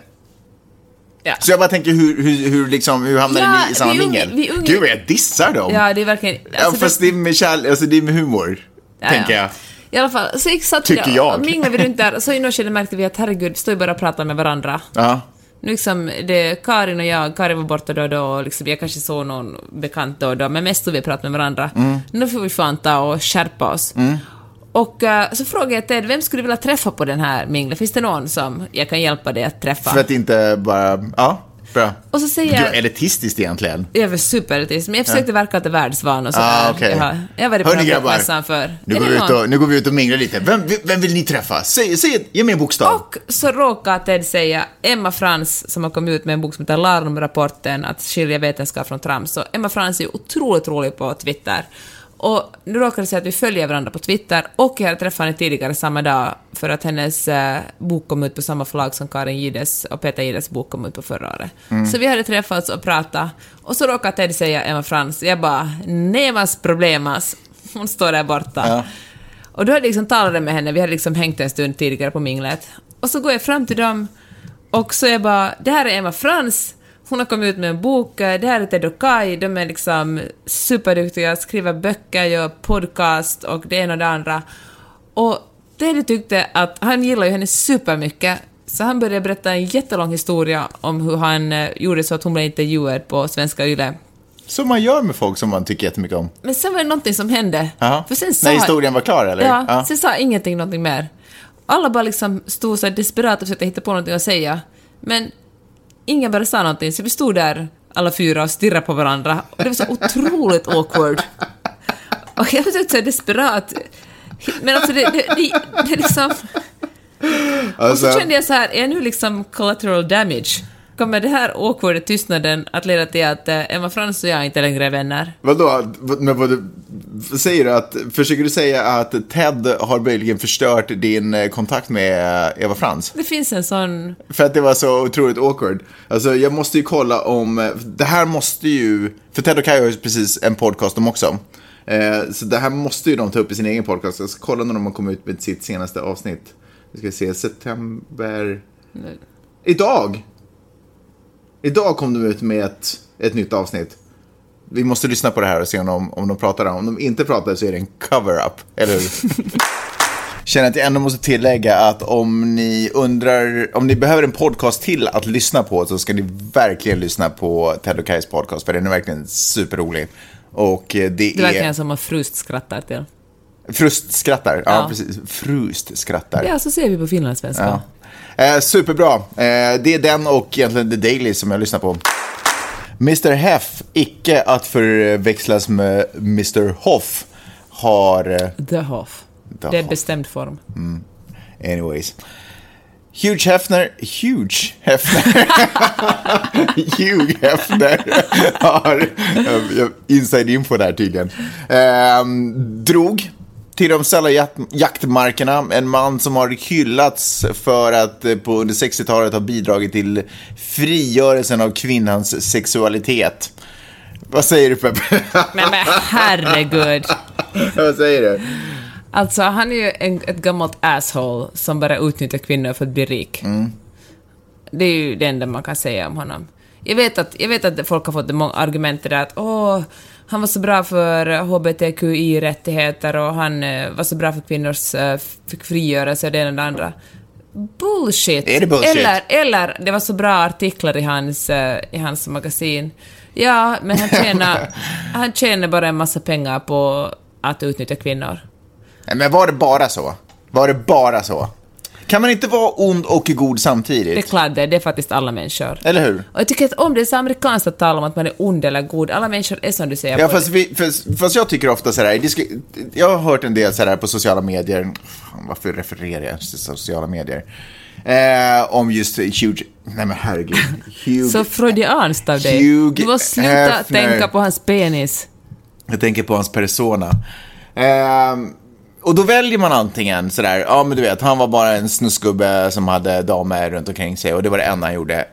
Ja. Så jag bara tänker, hur, hur, hur, liksom, hur hamnade Ja, ni i samma mingel? Gud, vad jag dissar dem. Ja, det är verkligen... ja, alltså, fast det är med kärlek, alltså det är med humor, Ja, tänker ja. jag. I alla fall, så satt Tycker jag. och minglade vi runt där, så i skede märkte vi att herregud, står ju bara och pratar med varandra. Ja. Liksom, det, Karin och jag, Karin var borta då och då, och liksom, jag kanske såg någon bekant då och då, men mest stod vi pratade med varandra. Mm. Nu får vi fan ta och skärpa oss. Och eh, så frågade jag Ted, vem skulle du vilja träffa på den här minglet? Finns det någon som jag kan hjälpa dig att träffa? För att inte bara, ja, bra. Och så säger jag... elitistiskt egentligen. Jag var superelitist, men jag försökte verka lite världsvan och sådär. Ah, okej. jag, har, jag var det på grabbar. för... Nu Är går, det vi ut och, nu går vi ut och minglar lite. Vem, vem vill ni träffa? Säg, säg, ge mig en bokstav. Och så råkar Ted säga Emma Frans, som har kommit ut med en bok som heter Larmrapporten, att skilja vetenskap från trams. Så Emma Frans är otroligt rolig på Twitter. Och nu råkar det säga att vi följer varandra på Twitter och jag hade träffat henne tidigare samma dag för att hennes eh, bok kom ut på samma förlag som Karin Gides och Peter Gides bok kom ut på förra året. Så vi hade träffats och pratat och så råkar Ted säga Emma Frans, jag bara nevas problemas. Hon står där borta. Ja. Och då hade jag liksom talat med henne, vi hade liksom hängt en stund tidigare på minglet. Och så går jag fram till dem och så är jag bara, det här är Emma Frans, hon har kommit ut med en bok, det här är Ted och Kai, de är liksom superduktiga, skriver böcker, gör podcast och det ena och det andra. Och Ted tyckte att han gillar ju henne supermycket, så han började berätta en jättelång historia om hur han eh, gjorde så att hon blev intervjuad på Svenska Yle. Som man gör med folk som man tycker jättemycket om. Men sen var det någonting som hände. För sen sa När historien var klar, eller? Ja, Ja. sen sa ingenting någonting mer. Alla bara liksom stod så desperat och försökte hitta på någonting att säga. Men ingen bara sa någonting, så vi stod där alla fyra och stirrade på varandra. Och det var så otroligt awkward. Och jag försökte så desperat. Men alltså det, det, det, det liksom... Och Alltså, så kände jag så här, är nu liksom collateral damage? Kommer det här awkwarda tystnaden att leda till att eh, Emma Frans och jag inte längre är vänner? vadå? Men vad, vad säger du? Att, försöker du säga att Ted har möjligen förstört din eh, kontakt med eh, Eva Frans? Det finns en sån... För att det var så otroligt awkward. Alltså jag måste ju kolla om, det här måste ju, för Ted och Kai har ju precis en podcast de också. Eh, så det här måste ju de ta upp i sin egen podcast. Jag ska kolla när de har kommit ut med sitt senaste avsnitt. Vi ska se, september... Idag! Idag kom de ut med ett, ett nytt avsnitt. Vi måste lyssna på det här och se om de, om de pratar. Om de inte pratar så är det en cover-up, eller hur? Känner att jag ändå måste tillägga att om ni undrar, om ni behöver en podcast till att lyssna på så ska ni verkligen lyssna på Ted och Kais podcast för den är verkligen superrolig. Och eh, det, Det är är... verkligen som man frust skrattar till. Frust skrattar, ja, Ja. precis. Frust skrattar. Ja, så ser vi på finlandssvenska. Ja. Eh, superbra. Eh, det är den och egentligen The Daily som jag lyssnar på. Mr Heff, icke att förväxlas med Mr Hoff, har... eh, The Hoff. The det är Hoff. bestämd form. Anyways. Hugh Hefner, Huge Hefner, Hugh Hefner har eh, inside info där tydligen. Ehm, drog till de sälla jakt- jaktmarkerna. En man som har hyllats för att eh, på under 60-talet ha bidragit till frigörelsen av kvinnans sexualitet. Vad säger du Peppe? Men, men herregud. Vad säger du? Alltså, han är ju en, ett gammalt asshole som bara utnyttjar kvinnor för att bli rik. Det är ju det enda man kan säga om honom. Jag vet att, jag vet att folk har fått många argument där att åh, han var så bra för hbtqi-rättigheter och han eh, var så bra för kvinnors eh, frigörelse och det ena och det andra. Bullshit! Bullshit? Eller, eller det var så bra artiklar i hans, eh, i hans magasin. Ja, men han tjänar, han tjänar bara en massa pengar på att utnyttja kvinnor. Men var det bara så? Var det bara så? Kan man inte vara ond och god samtidigt? Det är klart det, det är faktiskt alla människor. Eller hur? Och jag tycker att om det är så amerikanskt att tala om att man är ond eller god, alla människor är som du säger. Ja, fast, vi, fast, fast jag tycker ofta sådär, jag har hört en del sådär på sociala medier, varför refererar jag till sociala medier? Eh, om just Hugh, nej men herregud, Hugh, Så freudianskt av dig. Hugh du måste sluta Hefner. tänka på hans penis. jag tänker på hans persona. Eh, och då väljer man antingen sådär, ja men du vet, han var bara en snusgubbe som hade damer runt omkring sig och det var det enda han gjorde.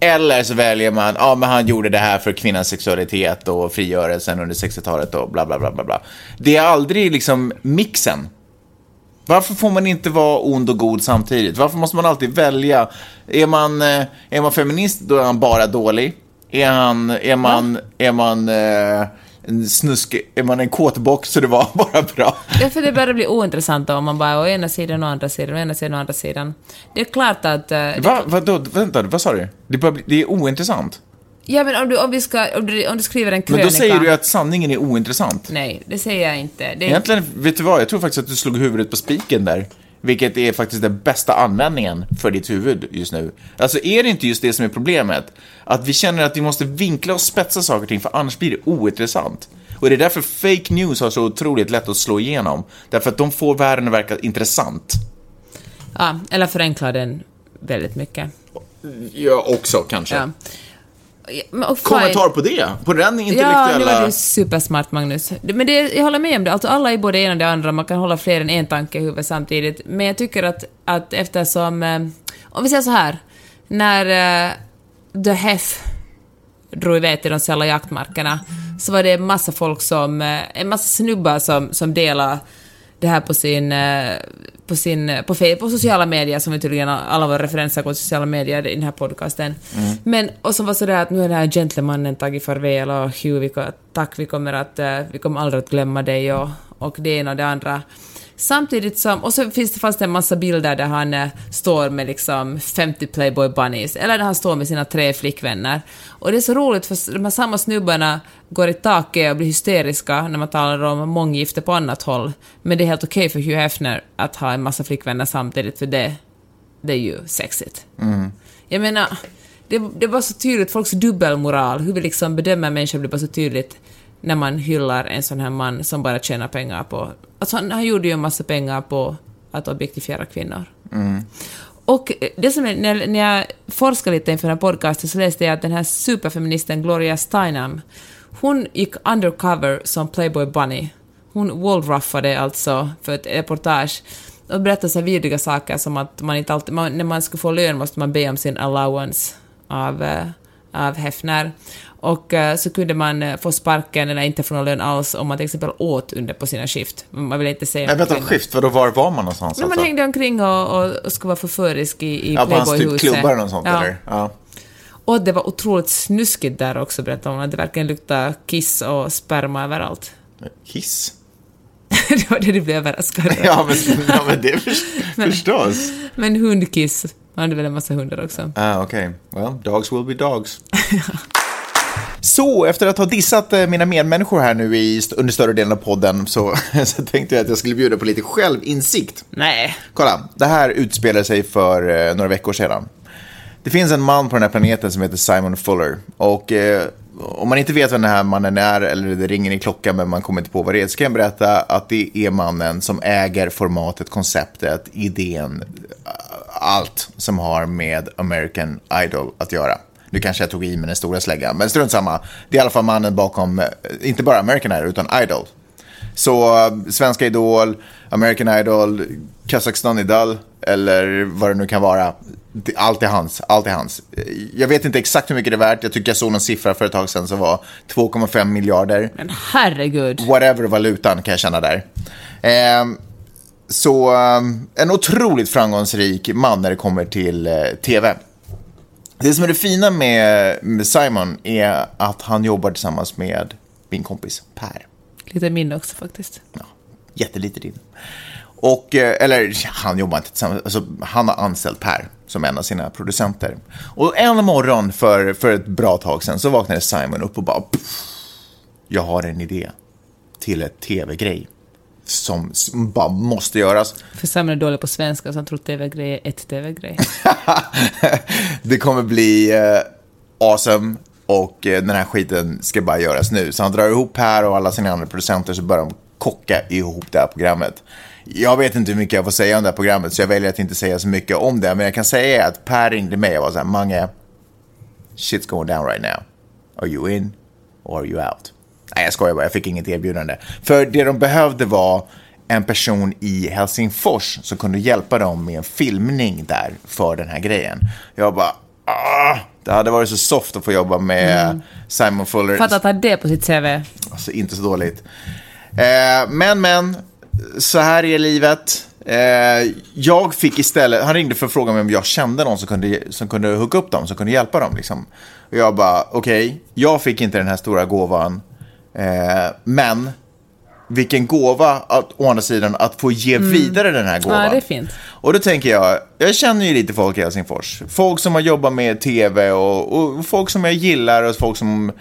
Eller så väljer man, ja men han gjorde det här för kvinnans sexualitet och frigörelsen under 60-talet och bla bla bla bla bla. Det är aldrig liksom mixen. Varför får man inte vara ond och god samtidigt? Varför måste man alltid välja? Är man, eh, är man feminist, då är han bara dålig. Är, han, är man, är man eh, en snusk, är man en kåtbock så det var bara bra. Därför det börjar bli ointressant om man bara å ena sidan och andra sidan, å ena sidan och andra sidan. Det är klart att... eh, Va, vadå, vänta, vad sa du? Det, börjar bli, det är ointressant. Ja, men om du, om vi ska, om du, om du skriver en Men krönika... då säger du att sanningen är ointressant. Nej, det säger jag inte. Det är Egentligen, vet du vad? Jag tror faktiskt att du slog huvudet på spiken där. Vilket är faktiskt den bästa användningen för ditt huvud just nu. Alltså är det inte just det som är problemet? Att vi känner att vi måste vinkla och spetsa saker och ting för annars blir det ointressant. Och det är därför fake news har så otroligt lätt att slå igenom. Därför att de får världen att verka intressant. Ja, eller förenklar den väldigt mycket. Ja, också kanske. Ja. Fine. Kommentar på det? På den Ja, nu intellektuella... var du supersmart, Magnus. Men det, jag håller med om det. Alltså, alla är både ena och det andra. Man kan hålla fler än en tanke i huvudet samtidigt. Men jag tycker att, att eftersom... Eh, om vi säger så här. När eh, The Hef drog iväg till de sälla jaktmarkerna så var det en massa folk som... Eh, en massa snubbar som, som delade det här på sin... Eh, på, sin, på, på sociala medier, som vi tydligen alla våra referenser går till sociala medier i den här podcasten. Men, och som var sådär att nu är den här gentlemannen tagit farväl och Hugh, vi, tack, vi kommer, att, eh, vi kommer aldrig att glömma dig och, och det ena och det andra. Samtidigt som, och så finns det fast en massa bilder där han eh, står med liksom 50 Playboy bunnies, eller där han står med sina tre flickvänner. Och det är så roligt för de här samma snubbarna går i taket och blir hysteriska när man talar om månggifte på annat håll. Men det är helt okej för Hugh Hefner att ha en massa flickvänner samtidigt, för det, det är ju sexigt. Jag menar, det, det var så tydligt, folks dubbelmoral, hur vi liksom bedömer människor blir bara så tydligt när man hyllar en sån här man som bara tjänar pengar på... Alltså han, han gjorde ju en massa pengar på att objektifiera kvinnor. Och det som är, när, när jag forskade lite inför den här podcasten så läste jag att den här superfeministen Gloria Steinem, hon gick undercover som Playboy Bunny. Hon wallruffade alltså för ett reportage och berättade så här vidriga saker som att man inte alltid, man, när man ska få lön måste man be om sin allowance av, eh, av Hefner. Och eh, så kunde man eh, få sparken eller inte få någon lön alls om man till exempel åt under på sina skift. Man vill inte säga Nej, vänta, skift, vadå, var var man någonstans? Men man alltså? hängde omkring och, och, och skulle vara förförisk i, i Ja, typ Playboy-huset. klubbar eller något sånt, ja. eller? Ja. Och det var otroligt snuskigt där också, berättade hon. Det verkligen luktade kiss och sperma överallt. Kiss? det var det du blev överraskad över. Ja, men, ja, men det för, förstås. Men hundkiss. Han hade väl en massa hundar också. Ah, Okej, well, dogs will be dogs. Så, efter att ha dissat eh, mina medmänniskor här nu i, under större delen av podden så, så tänkte jag att jag skulle bjuda på lite självinsikt. Nej. Kolla, det här utspelar sig för eh, några veckor sedan. Det finns en man på den här planeten som heter Simon Fuller. Och eh, om man inte vet vem den här mannen är, eller det ringer i klockan men man kommer inte på vad det är, så kan jag berätta att det är mannen som äger formatet, konceptet, idén, eh, allt som har med American Idol att göra. Nu kanske jag tog i med den stora släggan, men strunt samma. Det är i alla fall mannen bakom, eh, inte bara American Idol, utan Idol. Så eh, Svenska Idol, American Idol, Kazakstan Idol eller vad det nu kan vara. Allt är hans, allt är hans. Eh, Jag vet inte exakt hur mycket det är värt. Jag tycker jag såg någon siffra för ett tag sedan som var 2,5 miljarder. Men herregud. Whatever valutan kan jag känna där. Ehm, så en otroligt framgångsrik man när det kommer till eh, tv. Det som är det fina med, med Simon är att han jobbar tillsammans med min kompis Per. Lite min också faktiskt. Ja, jättelite din. Och, eh, eller han jobbar inte tillsammans, alltså, han har anställt Per som en av sina producenter. Och en morgon för, för ett bra tag sedan så vaknade Simon upp och bara, "Pff, jag har en idé till ett tv-grej. Som bara måste göras. För Simon är dålig på svenska så han tror TV-grej är ett TV-grej. det kommer bli eh, awesome och eh, den här skiten ska bara göras nu. Så han drar ihop Per och alla sina andra producenter så börjar de kocka ihop det här programmet. Jag vet inte hur mycket jag får säga om det här programmet så jag väljer att inte säga så mycket om det. Men jag kan säga att Per ringde mig och var så här, Mange, shit's going down right now. Are you in or are you out? Nej, jag skojar bara. Jag fick inget erbjudande. För det de behövde var en person i Helsingfors som kunde hjälpa dem med en filmning där för den här grejen. Jag bara, ah, det hade varit så soft att få jobba med Simon Fuller. Fatta att ha det på sitt CV. Alltså inte så dåligt. Eh, men, men, så här är livet. Eh, jag fick istället, han ringde för att fråga mig om jag kände någon som kunde, som kunde hooka upp dem, som kunde hjälpa dem. Liksom. Och jag bara, okej, jag fick inte den här stora gåvan. Eh, men vilken gåva, att, å andra sidan, att få ge vidare den här gåvan. Ja, det är fint. Och då tänker jag, jag känner ju lite folk i Helsingfors. Folk som har jobbat med tv och, och folk som jag gillar och folk som,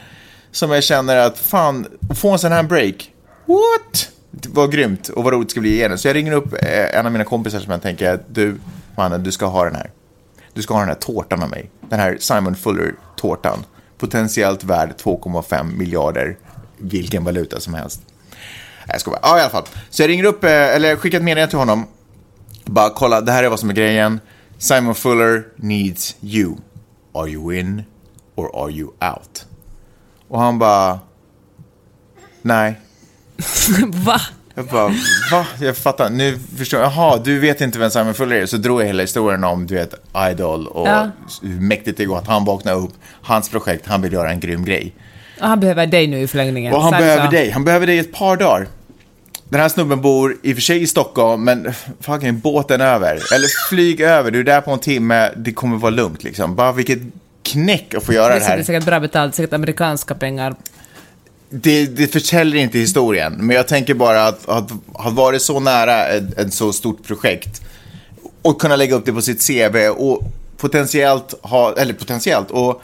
som jag känner att fan, få en sån här break. What? Var grymt och vad roligt det ska bli igen. Så jag ringer upp eh, en av mina kompisar som jag tänker att du, mannen, du ska ha den här. Du ska ha den här tårtan av mig. Den här Simon Fuller-tårtan. Potentiellt värd 2,5 miljarder, vilken valuta som helst. Jag ska bara. Ja, i alla fall. Så jag ringer upp, eh, eller skickar ett meddelande till honom. Bara kolla, det här är vad som är grejen. Simon Fuller needs you. Are you in or are you out? Och han bara, nej. Va? Jag bara, va? Jag fattar. Nu förstår jag. Jaha, du vet inte vem Simon Fuller är. Så drog jag hela historien om, du vet, Idol och Ja. hur mäktigt det går att han vaknar upp. Hans projekt, han vill göra en grym grej. Och han behöver dig nu i förlängningen. Och han Sagt behöver dig. Han behöver dig i ett par dagar. Den här snubben bor i och för sig i Stockholm, men fucking båten över. Eller flyg över, du är där på en timme, det kommer vara lugnt liksom. Bara vilket knäck att få göra Det det är här. säkert bra betalt, säkert amerikanska pengar. Det, det förtäljer inte historien, men jag tänker bara att, att ha varit så nära ett, ett så stort projekt och kunna lägga upp det på sitt CV och potentiellt ha, eller potentiellt, och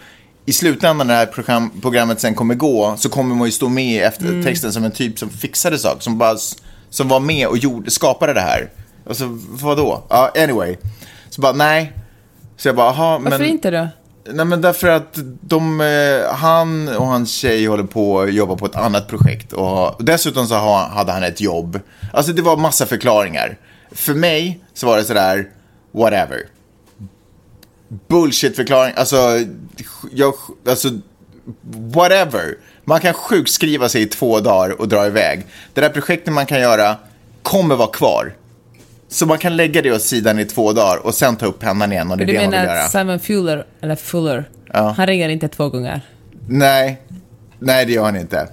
i slutändan när det här program, programmet sen kommer gå så kommer man ju stå med i eftertexten som en typ som fixade saker, som bara, som var med och gjorde, skapade det här. Alltså, vadå? Ja, anyway. Så bara, nej. Så jag bara, aha, men... Varför inte då? Nej men därför att de, eh, han och hans tjej håller på att jobba på ett annat projekt. Och dessutom så ha- hade han ett jobb. Alltså det var massa förklaringar. För mig så var det sådär, whatever. Bullshit-förklaring, alltså, jag, alltså, whatever. Man kan sjukskriva sig i två dagar och dra iväg. Det där projektet man kan göra kommer vara kvar. Så man kan lägga det åt sidan i två dagar och sen ta upp pennan igen och det är Du det man vill menar göra. att Simon Fuller, eller Fuller, han ringer inte två gånger? Nej, nej det gör han inte.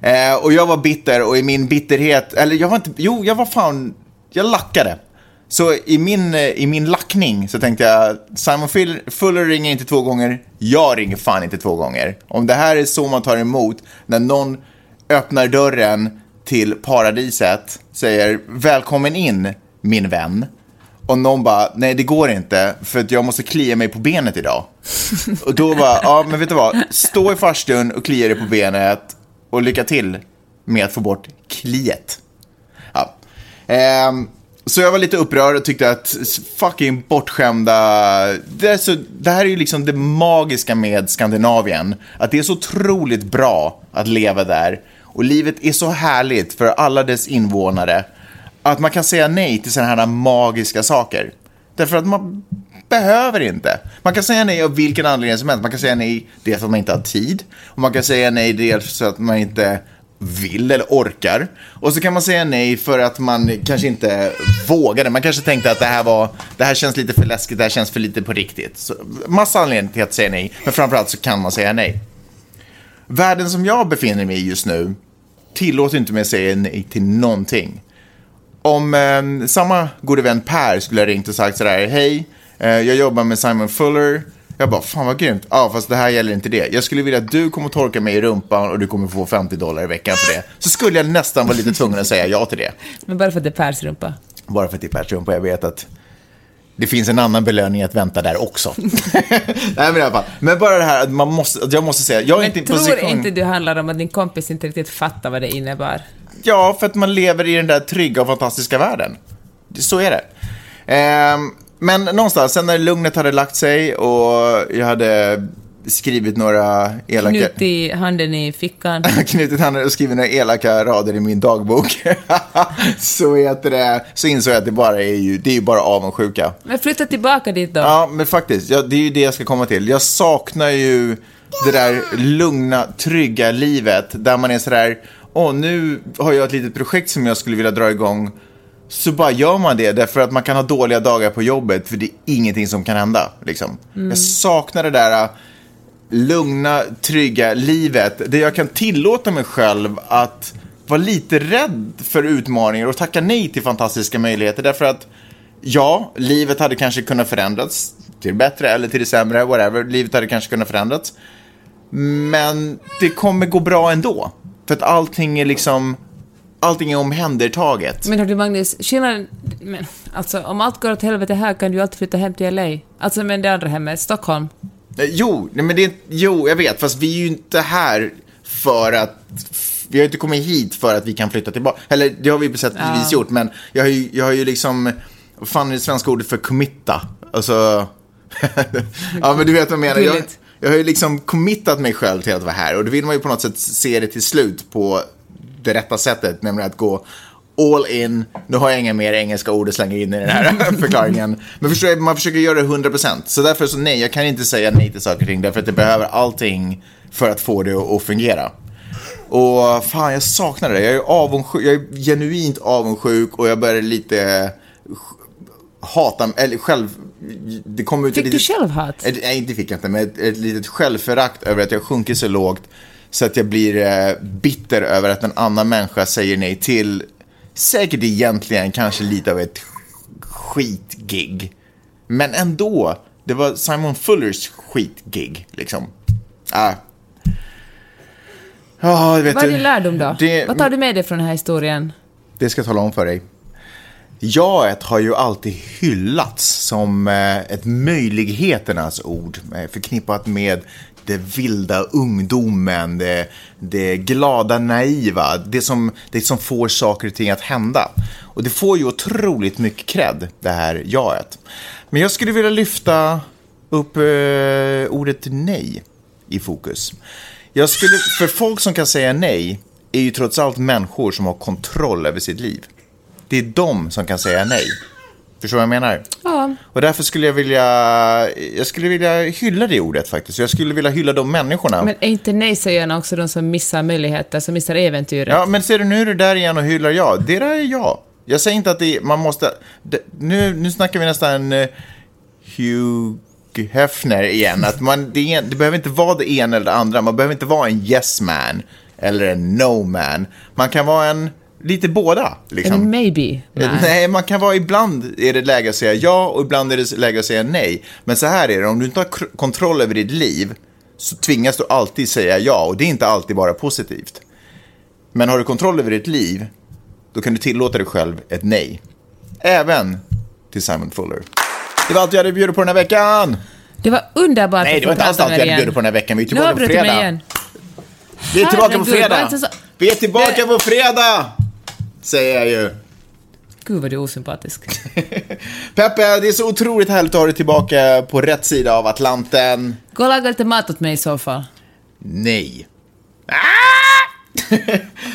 Eh, och jag var bitter och i min bitterhet, eller jag var inte, jo jag var fan, jag lackade. Så i min, eh, i min lackning så tänkte jag, Simon Fuller ringer inte två gånger, jag ringer fan inte två gånger. Om det här är så man tar emot, när någon öppnar dörren till paradiset, säger välkommen in min vän. Och någon bara, nej det går inte för att jag måste klia mig på benet idag. Och då bara, ja men vet du vad, stå i farstun och klia dig på benet och lycka till med att få bort kliet. Ja. Ehm, så jag var lite upprörd och tyckte att fucking bortskämda... Det, är så, det här är ju liksom det magiska med Skandinavien. Att det är så otroligt bra att leva där. Och livet är så härligt för alla dess invånare. Att man kan säga nej till sådana här magiska saker. Därför att man behöver inte. Man kan säga nej av vilken anledning som helst. Man kan säga nej dels för att man inte har tid. Och man kan säga nej dels för att man inte vill eller orkar. Och så kan man säga nej för att man kanske inte vågade. Man kanske tänkte att det här, var, det här känns lite för läskigt, det här känns för lite på riktigt. Så, massa anledningar till att säga nej, men framförallt så kan man säga nej. Världen som jag befinner mig i just nu tillåter inte mig att säga nej till någonting. Om eh, samma gode vän Per skulle ha ringt och sagt sådär, hej, eh, jag jobbar med Simon Fuller. Jag bara, fan vad grymt. Ja, fast det här gäller inte det. Jag skulle vilja att du kommer torka mig i rumpan och du kommer få 50 dollar i veckan för det. Så skulle jag nästan vara lite tvungen att säga ja till det. Men bara för att det är Pers rumpa. Bara för att det är Pers rumpa. Jag vet att det finns en annan belöning att vänta där också. Nej, men i alla fall. Men bara det här att man måste, att jag måste säga, jag är inte i Men tror position... inte du handlar om att din kompis inte riktigt fattar vad det innebar? Ja, för att man lever i den där trygga och fantastiska världen. Så är det. Ehm, men någonstans, sen när lugnet hade lagt sig och jag hade skrivit några elaka... Knutit handen i fickan. knutit handen och skrivit några elaka rader i min dagbok. så, heter det, så insåg jag att det bara är ju, det är ju bara avundsjuka. Men flytta tillbaka dit då. Ja, men faktiskt, ja, det är ju det jag ska komma till. Jag saknar ju det där lugna, trygga livet där man är sådär, åh, nu har jag ett litet projekt som jag skulle vilja dra igång. Så bara gör man det därför att man kan ha dåliga dagar på jobbet för det är ingenting som kan hända. Liksom. Jag saknar det där äh, lugna, trygga livet där jag kan tillåta mig själv att vara lite rädd för utmaningar och tacka nej till fantastiska möjligheter. Därför att ja, livet hade kanske kunnat förändras till det bättre eller till det sämre, whatever. Livet hade kanske kunnat förändras. Men det kommer gå bra ändå. För att allting är liksom, allting är omhändertaget. Men hördu Magnus, skillnaden... Men, alltså, om allt går åt helvete här kan du ju alltid flytta hem till LA. Alltså, men det andra hemmet, Stockholm. Eh, Jo, nej, men det, jo, jag vet, fast vi är ju inte här för att... Vi har ju inte kommit hit för att vi kan flytta tillbaka. Eller det har vi på sätt och vis gjort, men jag har ju, jag har ju liksom... Vad fan är det svenska ordet för committa? Alltså... ja, men du vet vad jag menar. Jag, Gulligt. jag har ju liksom committat mig själv till att vara här och då vill man ju på något sätt se det till slut på det rätta sättet, nämligen att gå all in. Nu har jag inga mer engelska ord att slänga in i den här förklaringen. Men förstår jag, man försöker göra det 100%. Så därför så nej, jag kan inte säga nej till saker och ting därför att det behöver allting för att få det att, fungera. Och fan, jag saknar det. Jag är avundsjuk, jag är genuint avundsjuk och jag börjar lite hata, eller själv, det kommer ut Fick ett du litet- självhat? ett, nej, inte fick jag inte, men ett, ett litet självförakt över att jag sjunker så lågt så att jag blir eh, bitter över att en annan människa säger nej till säkert egentligen kanske lite av ett skitgig. Men ändå, det var Simon Fullers skitgig, liksom. Ah. Ja, vet Vad är din lärdom då? Det, Vad tar du med dig från den här historien? det ska jag tala om för dig. Jaet har ju alltid hyllats som eh, ett möjligheternas ord, eh, förknippat med det vilda ungdomen, det, det glada naiva, det som, det som får saker och ting att hända. Och det får ju otroligt mycket cred, det här jaet. Men jag skulle vilja lyfta upp eh, ordet nej i fokus. Jag skulle, för folk som kan säga nej är ju trots allt människor som har kontroll över sitt liv. Det är de som kan säga nej. Förstår du vad jag menar? Ja. Och därför skulle jag vilja, jag skulle vilja hylla det ordet faktiskt. Jag skulle vilja hylla de människorna. Men är inte nej-sägarna också de som missar möjligheter, som missar äventyret? Ja, men ser du, nu är du där igen och hyllar jag. Det där är jag. Jag säger inte att det, man måste... Det, nu, nu snackar vi nästan uh, Hugh Hefner igen. Att man, det, det behöver inte vara det ena eller det andra. Man behöver inte vara en yes man eller en no man. Man kan vara en, lite båda. Liksom. En maybe? Nej. nej, man kan vara ibland är det läge att säga ja och ibland är det läge att säga nej. Men så här är det, om du inte har kontroll över ditt liv så tvingas du alltid säga ja och det är inte alltid bara positivt. Men har du kontroll över ditt liv, då kan du tillåta dig själv ett nej. Även till Simon Fuller. Det var allt jag hade bjudit på den här veckan. Det var underbart Nej, det var inte alls allt jag hade bjudit på den här veckan. Vi är tillbaka på fredag. Vi är tillbaka på Herregud, fredag. så- Vi är tillbaka Det- på fredag! Säger jag ju. Gud vad du är osympatisk. Peppe, det är så otroligt härligt att ha dig tillbaka på rätt sida av Atlanten. Gå och laga lite mat åt mig i så fall. Nej. Ah!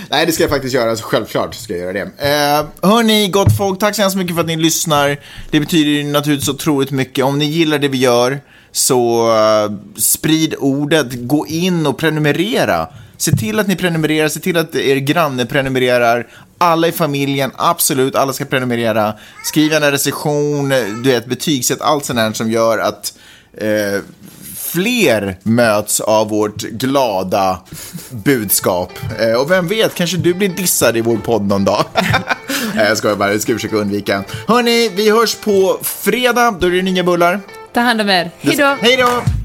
Nej, det ska jag faktiskt göra. Så självklart ska jag göra det. Eh, hörni, gott folk, tack så hemskt mycket för att ni lyssnar. Det betyder ju naturligtvis otroligt mycket. Om ni gillar det vi gör, så eh, sprid ordet. Gå in och prenumerera. Se till att ni prenumererar, se till att er granne prenumererar. Alla i familjen, absolut, alla ska prenumerera. Skriv gärna recension, du vet, betygsätt, allt sånt här som gör att eh, fler möts av vårt glada budskap. Eh, och vem vet, kanske du blir dissad i vår podd någon dag. Nej, jag skojar bara, det ska försöka undvika. Hörni, vi hörs på fredag, då är det nya bullar. Ta hand om er. Hej då! Hej då!